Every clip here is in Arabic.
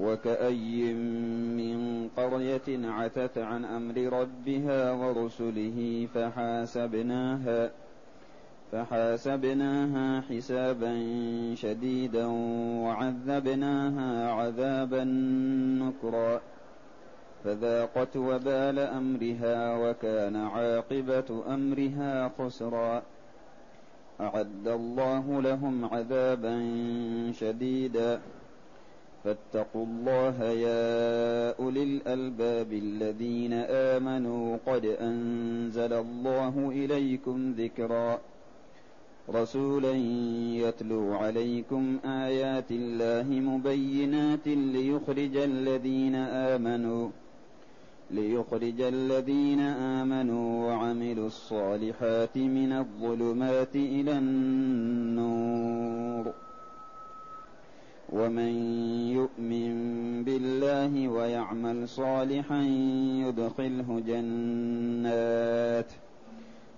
وكأي من قرية عتت عن أمر ربها ورسله فحاسبناها فحاسبناها حسابا شديدا وعذبناها عذابا نكرا فذاقت وبال أمرها وكان عاقبة أمرها خسرا أعد الله لهم عذابا شديدا فاتقوا الله يا أولي الألباب الذين آمنوا قد أنزل الله إليكم ذكرا. رسولا يتلو عليكم آيات الله مبينات ليخرج الذين آمنوا ليخرج الذين آمنوا وعملوا الصالحات من الظلمات إلى النور. ومن يؤمن بالله ويعمل صالحا يدخله جنات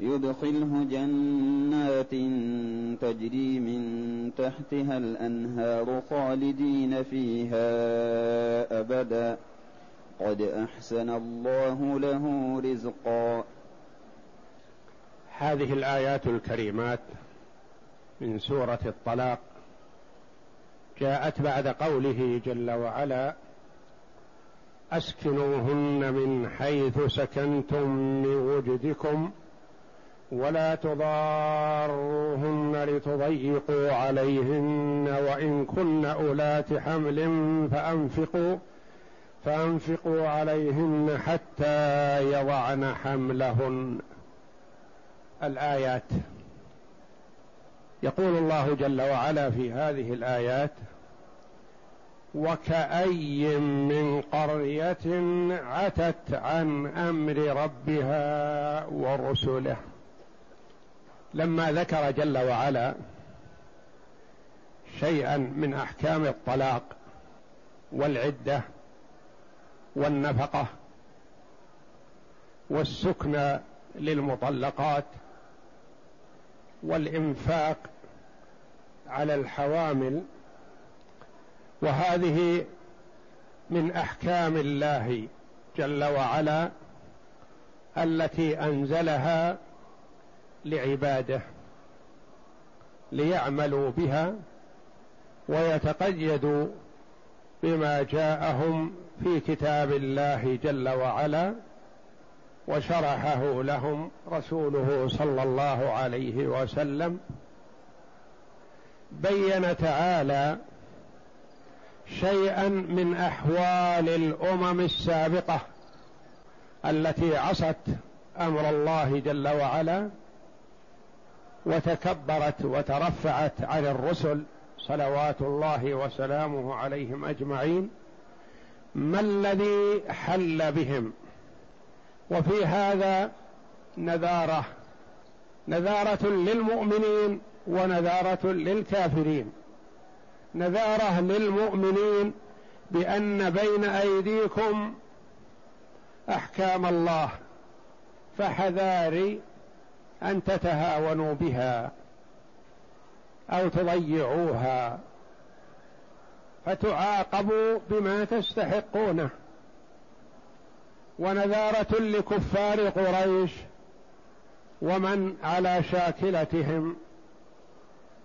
يدخله جنات تجري من تحتها الأنهار خالدين فيها أبدا. قد أحسن الله له رزقا. هذه الآيات الكريمات من سورة الطلاق. جاءت بعد قوله جل وعلا أسكنوهن من حيث سكنتم من وجدكم ولا تضاروهن لتضيقوا عليهن وإن كن أولات حمل فأنفقوا فأنفقوا عليهن حتى يضعن حملهن. الآيات. يقول الله جل وعلا في هذه الآيات وكأي من قرية عتت عن أمر ربها ورسله. لما ذكر جل وعلا شيئا من أحكام الطلاق والعدة والنفقة والسكن للمطلقات والإنفاق على الحوامل وهذه من أحكام الله جل وعلا التي أنزلها لعباده ليعملوا بها ويتقيدوا بما جاءهم في كتاب الله جل وعلا. وشرحه لهم رسوله صلى الله عليه وسلم بين تعالى شيئا من أحوال الأمم السابقة التي عصت أمر الله جل وعلا وتكبرت وترفعت عن الرسل صلوات الله وسلامه عليهم أجمعين ما الذي حل بهم؟ وفي هذا نذارة. نذارة للمؤمنين ونذارة للكافرين. نذارة للمؤمنين بأن بين أيديكم أحكام الله فحذاري أن تتهاونوا بها أو تضيعوها فتعاقبوا بما تستحقونه. ونذارة لكفار قريش ومن على شاكلتهم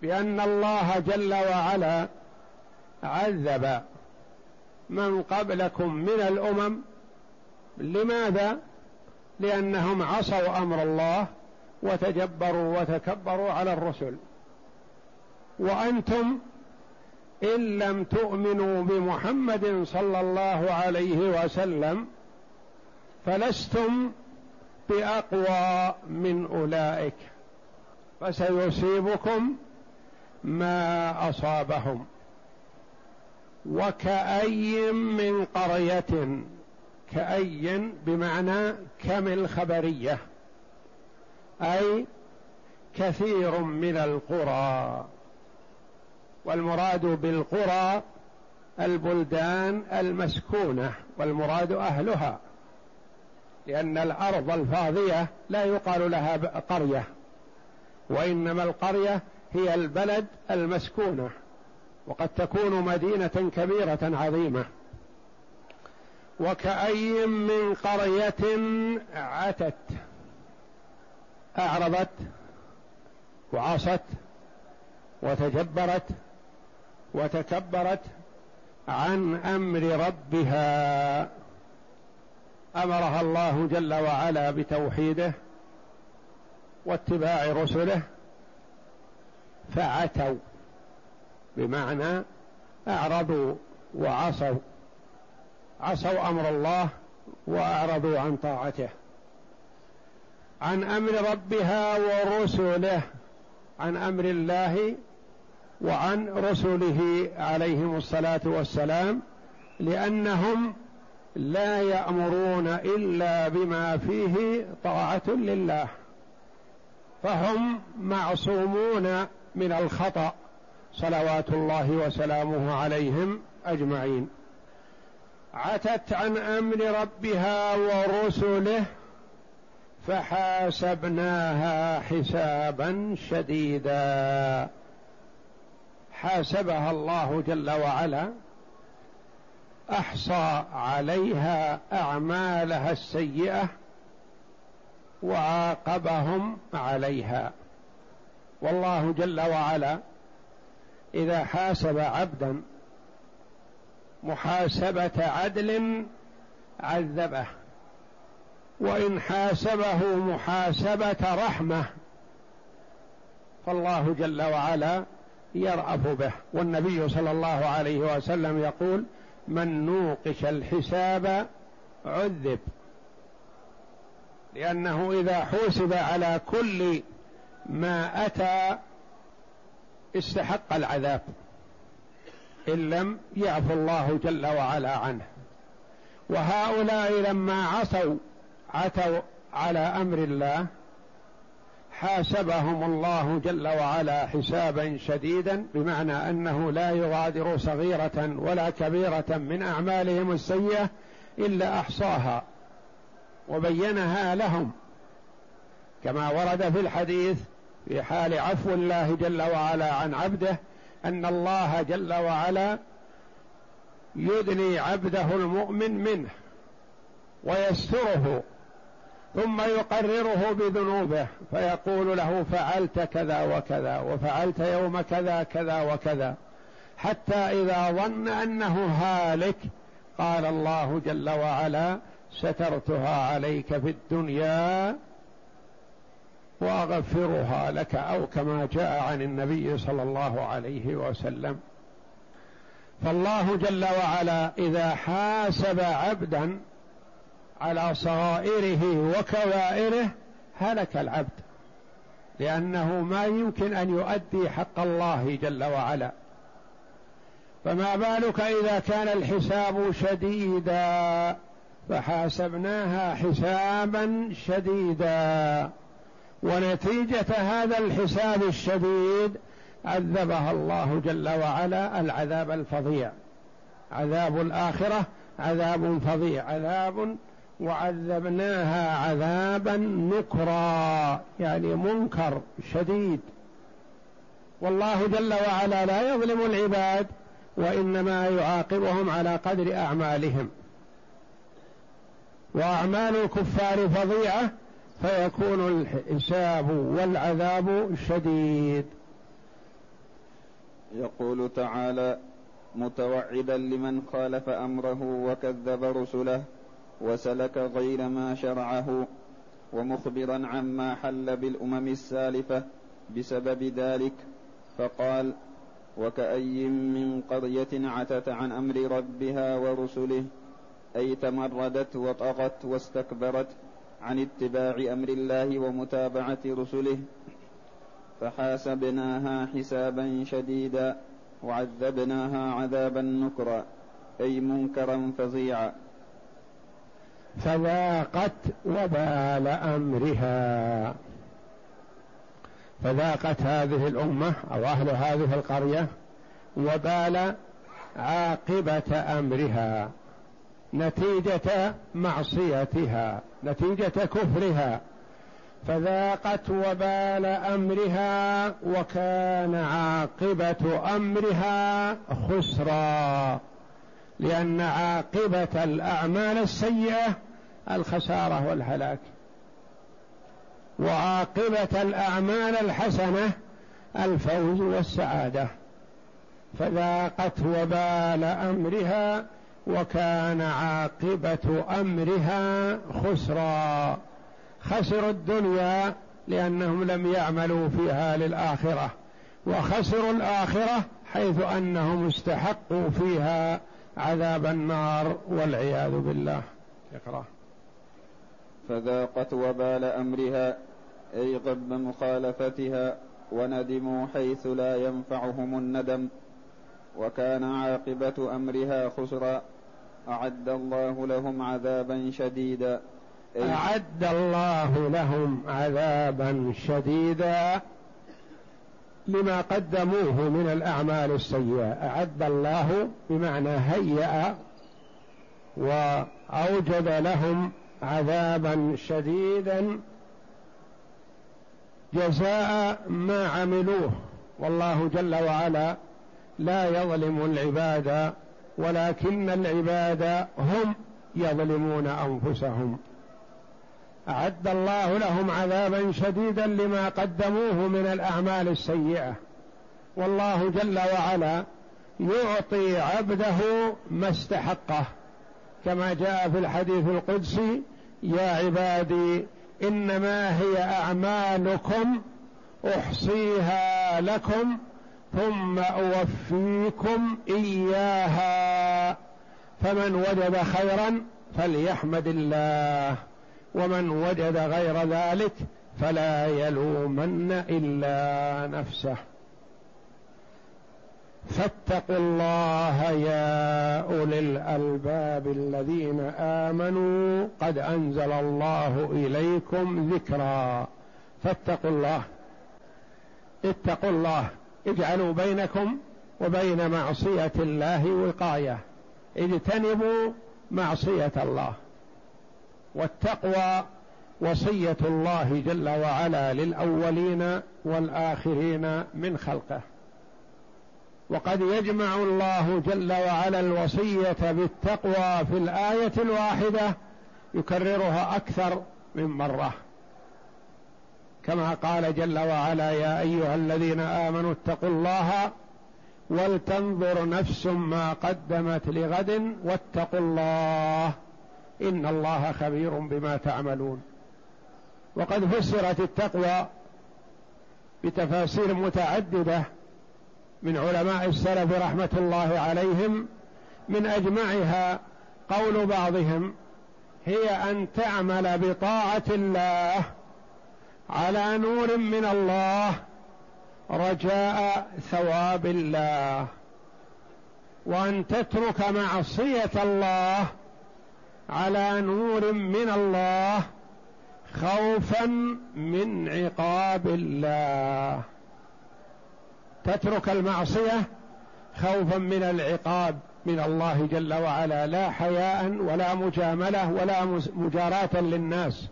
بأن الله جل وعلا عذب من قبلكم من الأمم. لماذا؟ لأنهم عصوا أمر الله وتجبروا وتكبروا على الرسل. وأنتم إن لم تؤمنوا بمحمد صلى الله عليه وسلم فلستم بأقوى من أولئك فسيصيبكم ما أصابهم وكأي من قرية كأي بمعنى كم الخبرية أي كثير من القرى. والمراد بالقرى البلدان المسكونة والمراد أهلها. لأن الأرض الفاضية لا يقال لها قرية وإنما القرية هي البلد المسكونة وقد تكون مدينة كبيرة عظيمة. وكأي من قرية عتت أعرضت وعصت وتجبرت وتكبرت عن أمر ربها. أمرها الله جل وعلا بتوحيده واتباع رسله فعتوا بمعنى أعرضوا وعصوا عصوا أمر الله وأعرضوا عن طاعته. عن أمر ربها ورسله عن أمر الله وعن رسله عليهم الصلاة والسلام لأنهم لا يأمرون إلا بما فيه طاعة لله. فهم معصومون من الخطأ. صلوات الله وسلامه عليهم أجمعين. عتت عن أمر ربها ورسله فحاسبناها حسابا شديدا. حاسبها الله جل وعلا أحصى عليها أعمالها السيئة وعاقبهم عليها. والله جل وعلا إذا حاسب عبدا محاسبة عدل عذبه وإن حاسبه محاسبة رحمة فالله جل وعلا يرأف به. والنبي صلى الله عليه وسلم يقول من نوقش الحساب عذب. لأنه إذا حوسب على كل ما أتى استحق العذاب. إن لم يعفو الله جل وعلا عنه. وهؤلاء لما عصوا عتوا على أمر الله حاسبهم الله جل وعلا حسابا شديدا بمعنى أنه لا يغادر صغيرة ولا كبيرة من أعمالهم السيئة إلا أحصاها وبينها لهم. كما ورد في الحديث في حال عفو الله جل وعلا عن عبده أن الله جل وعلا يدني عبده المؤمن منه ويستره. ثم يقرره بذنوبه فيقول له فعلت كذا وكذا وفعلت يوم كذا كذا وكذا حتى إذا ظن أنه هالك قال الله جل وعلا سترتها عليك في الدنيا وأغفرها لك أو كما جاء عن النبي صلى الله عليه وسلم. فالله جل وعلا إذا حاسب عبدا على صغائره وكبائره هلك العبد لأنه ما يمكن أن يؤدي حق الله جل وعلا. فما بالك إذا كان الحساب شديدا؟ فحاسبناها حسابا شديدا. ونتيجة هذا الحساب الشديد عذبها الله جل وعلا العذاب الفظيع. عذاب الآخرة عذاب فظيع عذاب وعذبناها عذابا نكرا يعني منكر شديد. والله جل وعلا لا يظلم العباد وإنما يعاقبهم على قدر أعمالهم. وأعمال الكفار فظيعة فيكون الحساب والعذاب شديد. يقول تعالى متوعدا لمن خالف أمره وكذب رسله. وسلك غير ما شرعه ومخبرا عما حل بالأمم السالفة بسبب ذلك فقال وكأي من قرية عتت عن أمر ربها ورسله أي تمردت وطغت واستكبرت عن اتباع أمر الله ومتابعة رسله فحاسبناها حسابا شديدا وعذبناها عذابا نكرا أي منكرا فظيعا. فذاقت وبال أمرها. فذاقت هذه الأمة أو أهل هذه القرية وبال عاقبة أمرها. نتيجة معصيتها نتيجة كفرها. فذاقت وبال أمرها وكان عاقبة أمرها خسرا. لأن عاقبة الأعمال السيئة الخسارة والهلاك. وعاقبة الأعمال الحسنة الفوز والسعادة. فذاقت وبال أمرها وكان عاقبة أمرها خسرا. خسروا الدنيا لأنهم لم يعملوا فيها للآخرة. وخسروا الآخرة حيث أنهم استحقوا فيها عذاب النار والعياذ بالله. اقرا فذاقت وبال أمرها أي غب مخالفتها وندموا حيث لا ينفعهم الندم. وكان عاقبة أمرها خسرا أعد الله لهم عذابا شديدا. أعد الله لهم عذابا شديدا لما قدموه من الأعمال السيئة. أعد الله بمعنى هيأ وأوجد لهم عذابا شديدا. جزاء ما عملوه. والله جل وعلا لا يظلم العباد ولكن العباد هم يظلمون أنفسهم. أعد الله لهم عذابا شديدا لما قدموه من الأعمال السيئة. والله جل وعلا يعطي عبده ما استحقه. كما جاء في الحديث القدسي يا عبادي إنما هي أعمالكم أحصيها لكم ثم أوفيكم إياها. فمن وجد خيرا فليحمد الله ومن وجد غير ذلك فلا يلومن إلا نفسه. فاتقوا الله يا أولي الألباب الذين آمنوا قد أنزل الله إليكم ذكرا. فاتقوا الله. اتقوا الله. اجعلوا بينكم وبين معصية الله وقاية. اجتنبوا معصية الله. والتقوى وصية الله جل وعلا للأولين والآخرين من خلقه. وقد يجمع الله جل وعلا الوصية بالتقوى في الآية الواحدة يكررها أكثر من مرة. كما قال جل وعلا يا أيها الذين آمنوا اتقوا الله ولتنظر نفس ما قدمت لغد واتقوا الله إن الله خبير بما تعملون. وقد فسرت التقوى بتفاسير متعددة من علماء السلف رحمة الله عليهم من أجمعها قول بعضهم هي أن تعمل بطاعة الله على نور من الله رجاء ثواب الله وأن تترك معصية الله على نور من الله خوفا من عقاب الله. تترك المعصية خوفا من العقاب من الله جل وعلا لا حياء ولا مجاملة ولا مجاراة للناس.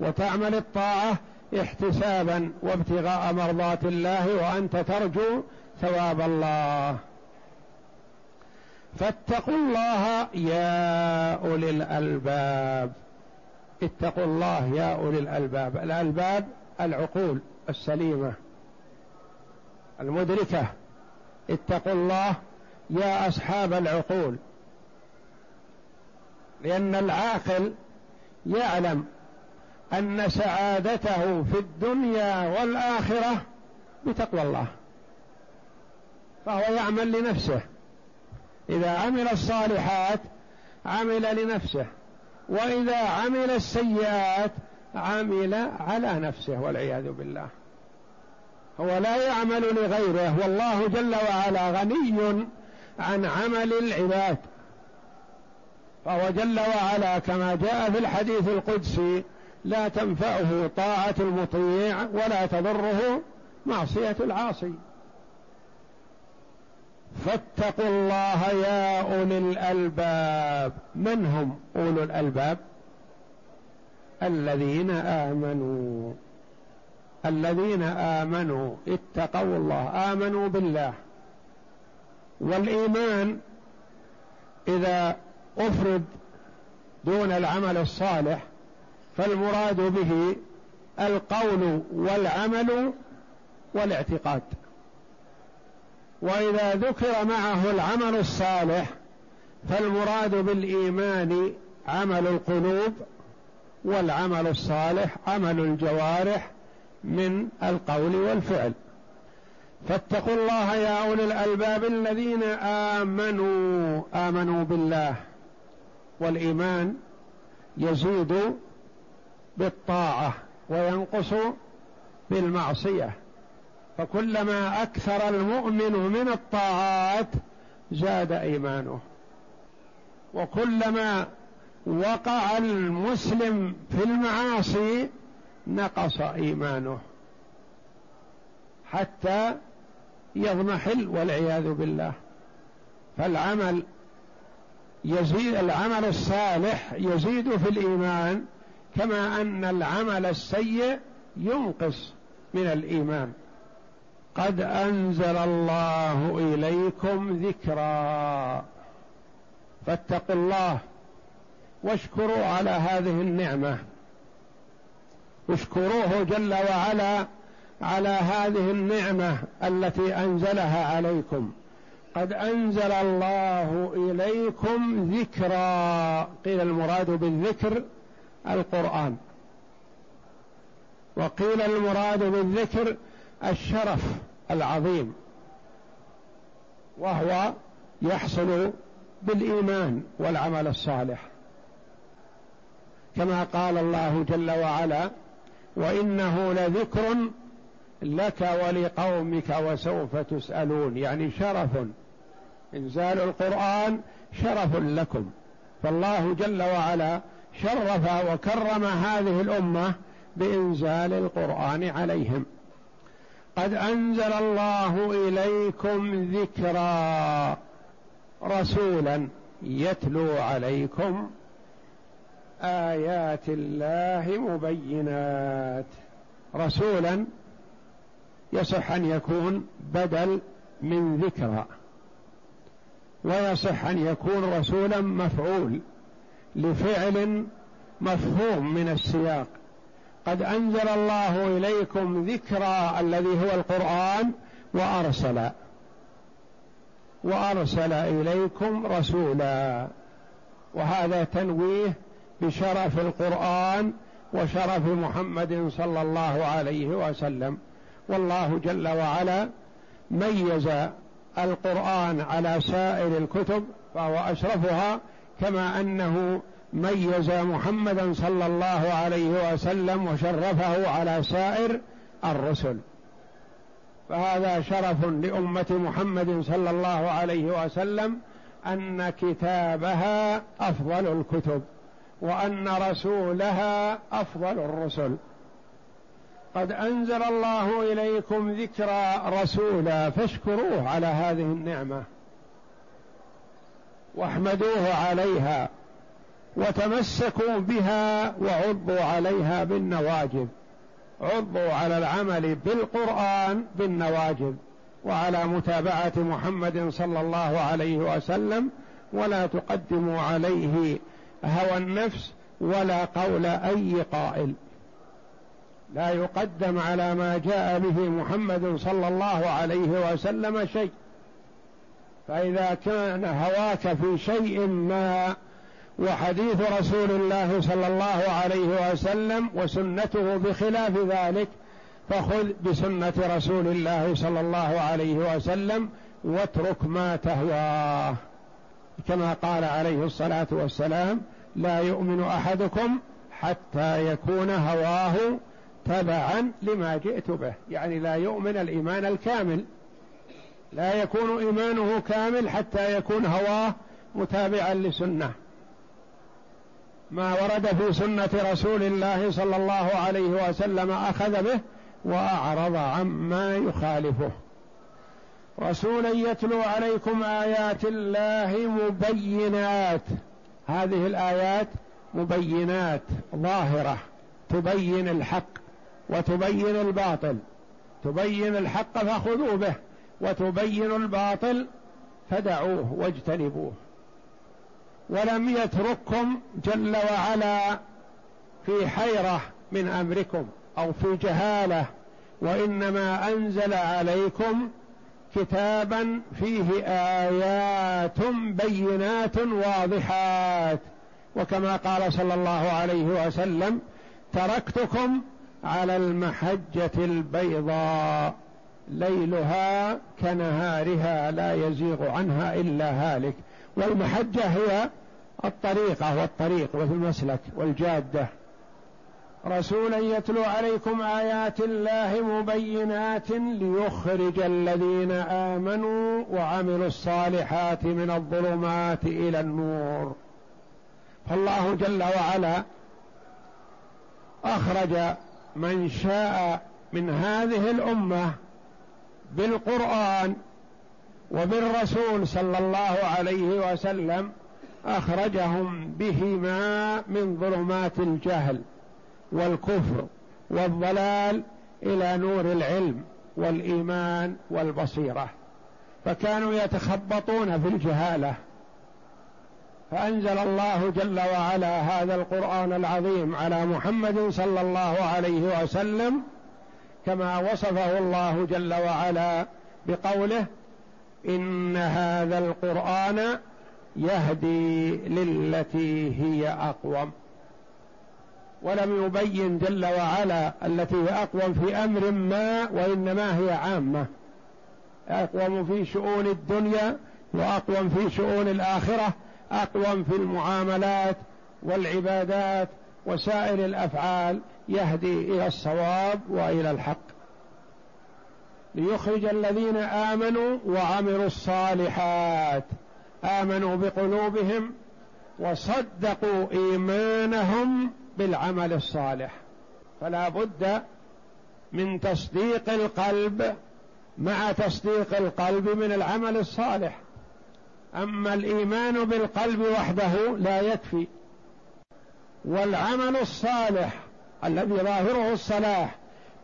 وتعمل الطاعة احتسابا وابتغاء مرضات الله وأنت ترجو ثواب الله. فاتقوا الله يا أولي الألباب. اتقوا الله يا أولي الألباب. الألباب العقول السليمة. المدركة. اتقوا الله يا أصحاب العقول. لأن العاقل يعلم أن سعادته في الدنيا والآخرة بتقوى الله. فهو يعمل لنفسه. إذا عمل الصالحات عمل لنفسه. وإذا عمل السيئات عمل على نفسه والعياذ بالله. هو لا يعمل لغيره والله جل وعلا غني عن عمل العباد. فهو جل وعلا كما جاء في الحديث القدسي لا تنفعه طاعة المطيع ولا تضره معصية العاصي. فاتقوا الله يا أولي الألباب. من هم أولو الألباب؟ الذين آمنوا. الذين آمنوا اتقوا الله آمنوا بالله. والإيمان إذا أفرد دون العمل الصالح فالمراد به القول والعمل والاعتقاد. وإذا ذكر معه العمل الصالح فالمراد بالإيمان عمل القلوب والعمل الصالح عمل الجوارح من القول والفعل. فاتقوا الله يا أولي الألباب الذين آمنوا آمنوا بالله والإيمان يزيد بالطاعة وينقص بالمعصية. فكلما أكثر المؤمن من الطاعات زاد إيمانه. وكلما وقع المسلم في المعاصي نقص إيمانه حتى يضمحل والعياذ بالله. فالعمل يزيد العمل الصالح يزيد في الإيمان كما أن العمل السيء ينقص من الإيمان. قد أنزل الله إليكم ذكرا. فاتقوا الله واشكروا على هذه النعمة. اشكروه جل وعلا على هذه النعمة التي أنزلها عليكم. قد أنزل الله إليكم ذكرا. قيل المراد بالذكر القرآن. وقيل المراد بالذكر الشرف العظيم. وهو يحصل بالإيمان والعمل الصالح. كما قال الله جل وعلا وإنه لذكر لك ولقومك وسوف تسألون يعني شرف إنزال القرآن شرف لكم. فالله جل وعلا شرف وكرم هذه الأمة بإنزال القرآن عليهم. قد أنزل الله إليكم ذكرا رسولا يتلو عليكم آيات الله مبينات. رسولا يصح أن يكون بدل من ذكرى. ويصح أن يكون رسولا مفعول لفعل مفهوم من السياق. قد أنزل الله إليكم ذكرى الذي هو القرآن وأرسل. وأرسل إليكم رسولا. وهذا تنويه بشرف القرآن وشرف محمد صلى الله عليه وسلم. والله جل وعلا ميز القرآن على سائر الكتب فهو أشرفها كما أنه ميز محمدا صلى الله عليه وسلم وشرفه على سائر الرسل. فهذا شرف لأمة محمد صلى الله عليه وسلم أن كتابها أفضل الكتب. وأن رسولها أفضل الرسل. قد أنزل الله إليكم ذكرى رسولا فاشكروه على هذه النعمة واحمدوه عليها وتمسكوا بها وعضوا عليها بالنواجذ عضوا على العمل بالقرآن بالنواجذ وعلى متابعة محمد صلى الله عليه وسلم ولا تقدموا عليه هوى النفس ولا قول أي قائل. لا يقدم على ما جاء به محمد صلى الله عليه وسلم شيء. فإذا كان هواك في شيء ما وحديث رسول الله صلى الله عليه وسلم وسنته بخلاف ذلك فخذ بسنة رسول الله صلى الله عليه وسلم واترك ما تهواه. كما قال عليه الصلاة والسلام لا يؤمن أحدكم حتى يكون هواه تبعا لما جئت به. يعني لا يؤمن الإيمان الكامل لا يكون إيمانه كامل حتى يكون هواه متابعا لسنة. ما ورد في سنة رسول الله صلى الله عليه وسلم أخذ به وأعرض عما يخالفه. رسولا يتلو عليكم آيات الله مبينات. هذه الآيات مبينات ظاهرة تبين الحق وتبين الباطل. تبين الحق فخذوا به وتبين الباطل فدعوه واجتنبوه. ولم يترككم جل وعلا في حيرة من أمركم أو في جهالة وإنما أنزل عليكم كتابا فيه آيات بينات واضحات. وكما قال صلى الله عليه وسلم تركتكم على المحجة البيضاء ليلها كنهارها لا يزيغ عنها إلا هالك. والمحجة هي الطريقة والطريق والمسلك والجادة. رسولا يتلو عليكم آيات الله مبينات ليخرج الذين آمنوا وعملوا الصالحات من الظلمات إلى النور. فالله جل وعلا أخرج من شاء من هذه الأمة بالقرآن وبالرسول صلى الله عليه وسلم أخرجهم بهما من ظلمات الجهل. والكفر والضلال إلى نور العلم والإيمان والبصيرة. فكانوا يتخبطون في الجهالة. فأنزل الله جل وعلا هذا القرآن العظيم على محمد صلى الله عليه وسلم كما وصفه الله جل وعلا بقوله إن هذا القرآن يهدي للتي هي أقوم. ولم يبين جل وعلا التي هي أقوم في أمر ما وإنما هي عامة. أقوم في شؤون الدنيا وأقوم في شؤون الآخرة أقوم في المعاملات والعبادات وسائر الأفعال يهدي إلى الصواب وإلى الحق. ليخرج الذين آمنوا وعملوا الصالحات. آمنوا بقلوبهم وصدقوا إيمانهم بالعمل الصالح فلا بد من تصديق القلب مع تصديق القلب من العمل الصالح. أما الإيمان بالقلب وحده لا يكفي. والعمل الصالح الذي ظاهره الصلاح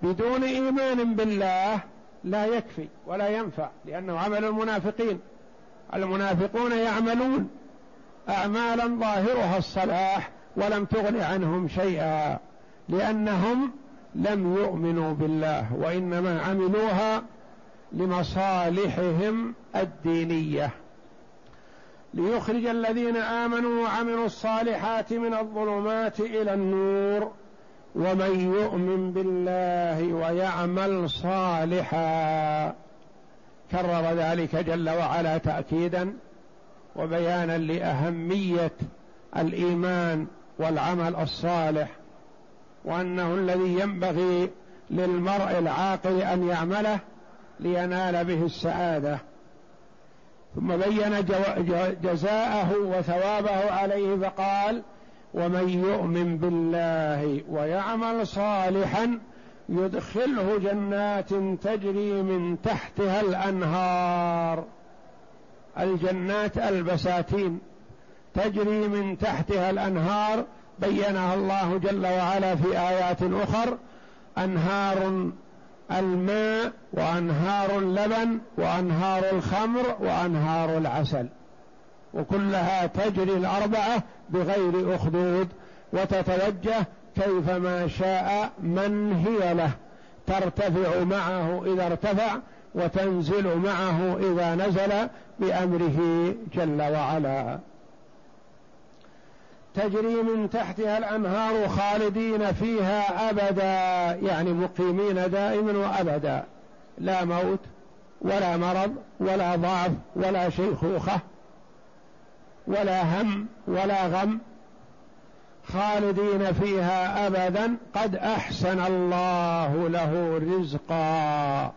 بدون إيمان بالله لا يكفي ولا ينفع لأنه عمل المنافقين. المنافقون يعملون أعمالا ظاهرها الصلاح ولم تغن عنهم شيئا لأنهم لم يؤمنوا بالله وإنما عملوها لمصالحهم الدينية. ليخرج الذين آمنوا وعملوا الصالحات من الظلمات إلى النور ومن يؤمن بالله ويعمل صالحا. كرر ذلك جل وعلا تاكيدا وبيانا لأهمية الإيمان والعمل الصالح وأنه الذي ينبغي للمرء العاقل أن يعمله لينال به السعادة. ثم بين جزاءه وثوابه عليه فقال ومن يؤمن بالله ويعمل صالحا يدخله جنات تجري من تحتها الأنهار. الجنات البساتين. تجري من تحتها الأنهار بينها الله جل وعلا في آيات أخر أنهار الماء وأنهار اللبن وأنهار الخمر وأنهار العسل. وكلها تجري الأربعة بغير أخدود وتتوجه كيفما شاء من هي له. ترتفع معه إذا ارتفع وتنزل معه إذا نزل بأمره جل وعلا. تجري من تحتها الأنهار خالدين فيها أبدا يعني مقيمين دائما وأبدا. لا موت ولا مرض ولا ضعف ولا شيخوخه ولا هم ولا غم خالدين فيها ابدا. قد أحسن الله له رزقا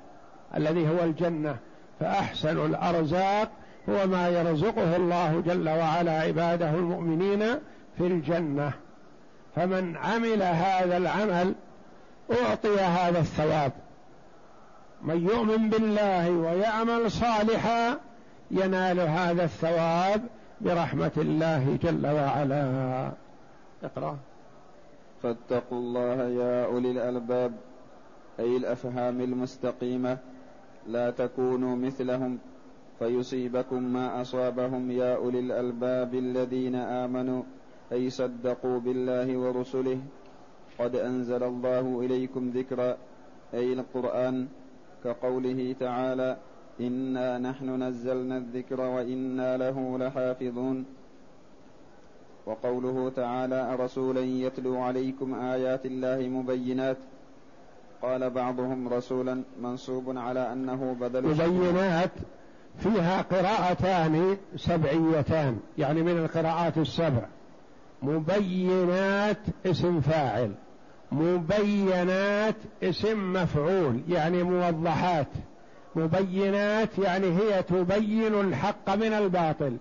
الذي هو الجنة. فأحسن الأرزاق هو ما يرزقه الله جل وعلا عباده المؤمنين. في الجنة فمن عمل هذا العمل أعطي هذا الثواب. من يؤمن بالله ويعمل صالحا ينال هذا الثواب برحمة الله جل وعلا. اقرأ. فاتقوا الله يا أولي الألباب أي الأفهام المستقيمة. لا تكونوا مثلهم فيصيبكم ما أصابهم يا أولي الألباب الذين آمنوا. أي صدقوا بالله ورسله. قد أنزل الله إليكم ذكرا أي القرآن كقوله تعالى انا نحن نزلنا الذكر وأنا له لحافظون. وقوله تعالى رسولا يتلو عليكم آيات الله مبينات. قال بعضهم رسولا منصوب على أنه بدل مبينات فيها قراءتان سبعيتان يعني من القراءات السبع. مبينات اسم فاعل مبينات اسم مفعول يعني موضحات. مبينات يعني هي تبين الحق من الباطل.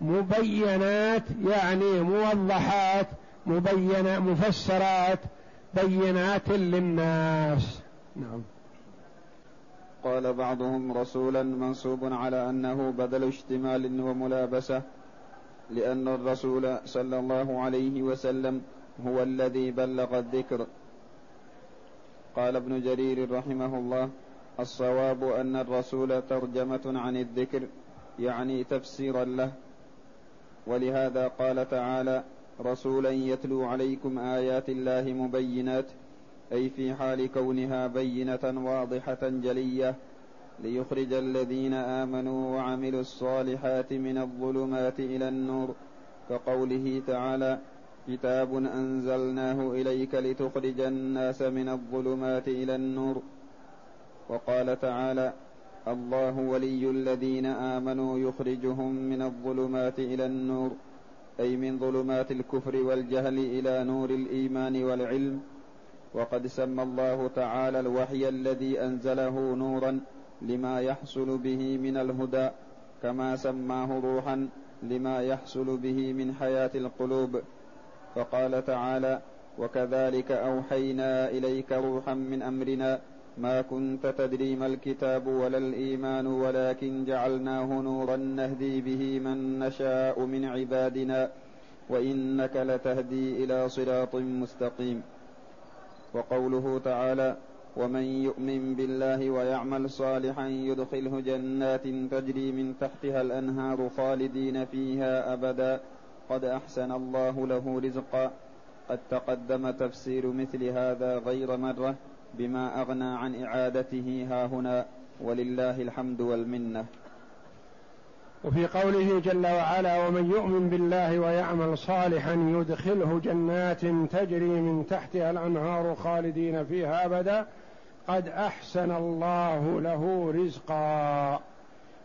مبينات يعني موضحات مبينة مفسرات بينات للناس. نعم. قال بعضهم رسولا منصوب على أنه بدل اشتمال وملابسة لأن الرسول صلى الله عليه وسلم هو الذي بلغ الذكر. قال ابن جرير رحمه الله الصواب أن الرسول ترجمة عن الذكر يعني تفسيرا له. ولهذا قال تعالى رسولا يتلو عليكم آيات الله مبينات أي في حال كونها بينة واضحة جلية ليخرج الذين آمنوا وعملوا الصالحات من الظلمات إلى النور. كقوله تعالى كتاب أنزلناه إليك لتخرج الناس من الظلمات إلى النور. وقال تعالى الله ولي الذين آمنوا يخرجهم من الظلمات إلى النور أي من ظلمات الكفر والجهل إلى نور الإيمان والعلم. وقد سمى الله تعالى الوحي الذي أنزله نورا لما يحصل به من الهدى كما سماه روحا لما يحصل به من حياة القلوب. فقال تعالى وكذلك أوحينا إليك روحا من أمرنا ما كنت تدري ما الكتاب ولا الإيمان ولكن جعلناه نورا نهدي به من نشاء من عبادنا وإنك لتهدي إلى صراط مستقيم. وقوله تعالى ومن يؤمن بالله ويعمل صالحا يدخله جنات تجري من تحتها الأنهار خالدين فيها أبدا. قد أحسن الله له رزقا. قد تقدم تفسير مثل هذا غير مرة بما أغنى عن إعادته ها هنا. ولله الحمد والمنة. وفي قوله جل وعلا ومن يؤمن بالله ويعمل صالحا يدخله جنات تجري من تحتها الأنهار خالدين فيها أبدا. قد أحسن الله له رزقا.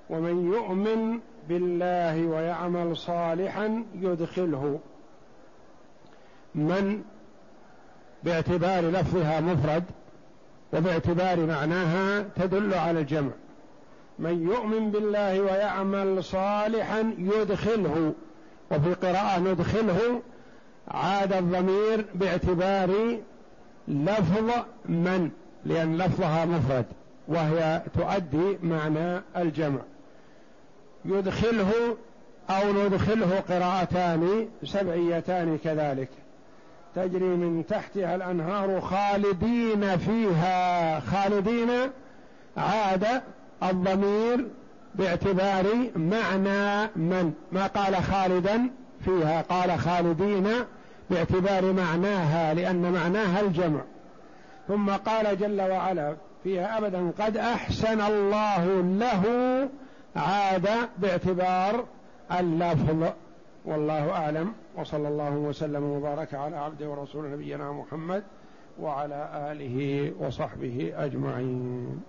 ومن يؤمن بالله ويعمل صالحا يدخله. من باعتبار لفظها مفرد وباعتبار معناها تدل على الجمع. من يؤمن بالله ويعمل صالحا يدخله. وفي قراءة ندخله عاد الضمير باعتبار لفظ من. لأن لفظها مفرد وهي تؤدي معنى الجمع. يدخله أو ندخله قراءتان سبعيتان كذلك. تجري من تحتها الأنهار خالدين فيها. خالدين عاد الضمير باعتبار معنى من؟ ما قال خالدا فيها قال خالدين باعتبار معناها لأن معناها الجمع. ثم قال جل وعلا فيها أبدا قد أحسن الله له عاد باعتبار اللفظ والله أعلم. وصلى الله وسلم وبارك على عبده ورسول نبينا محمد وعلى آله وصحبه أجمعين.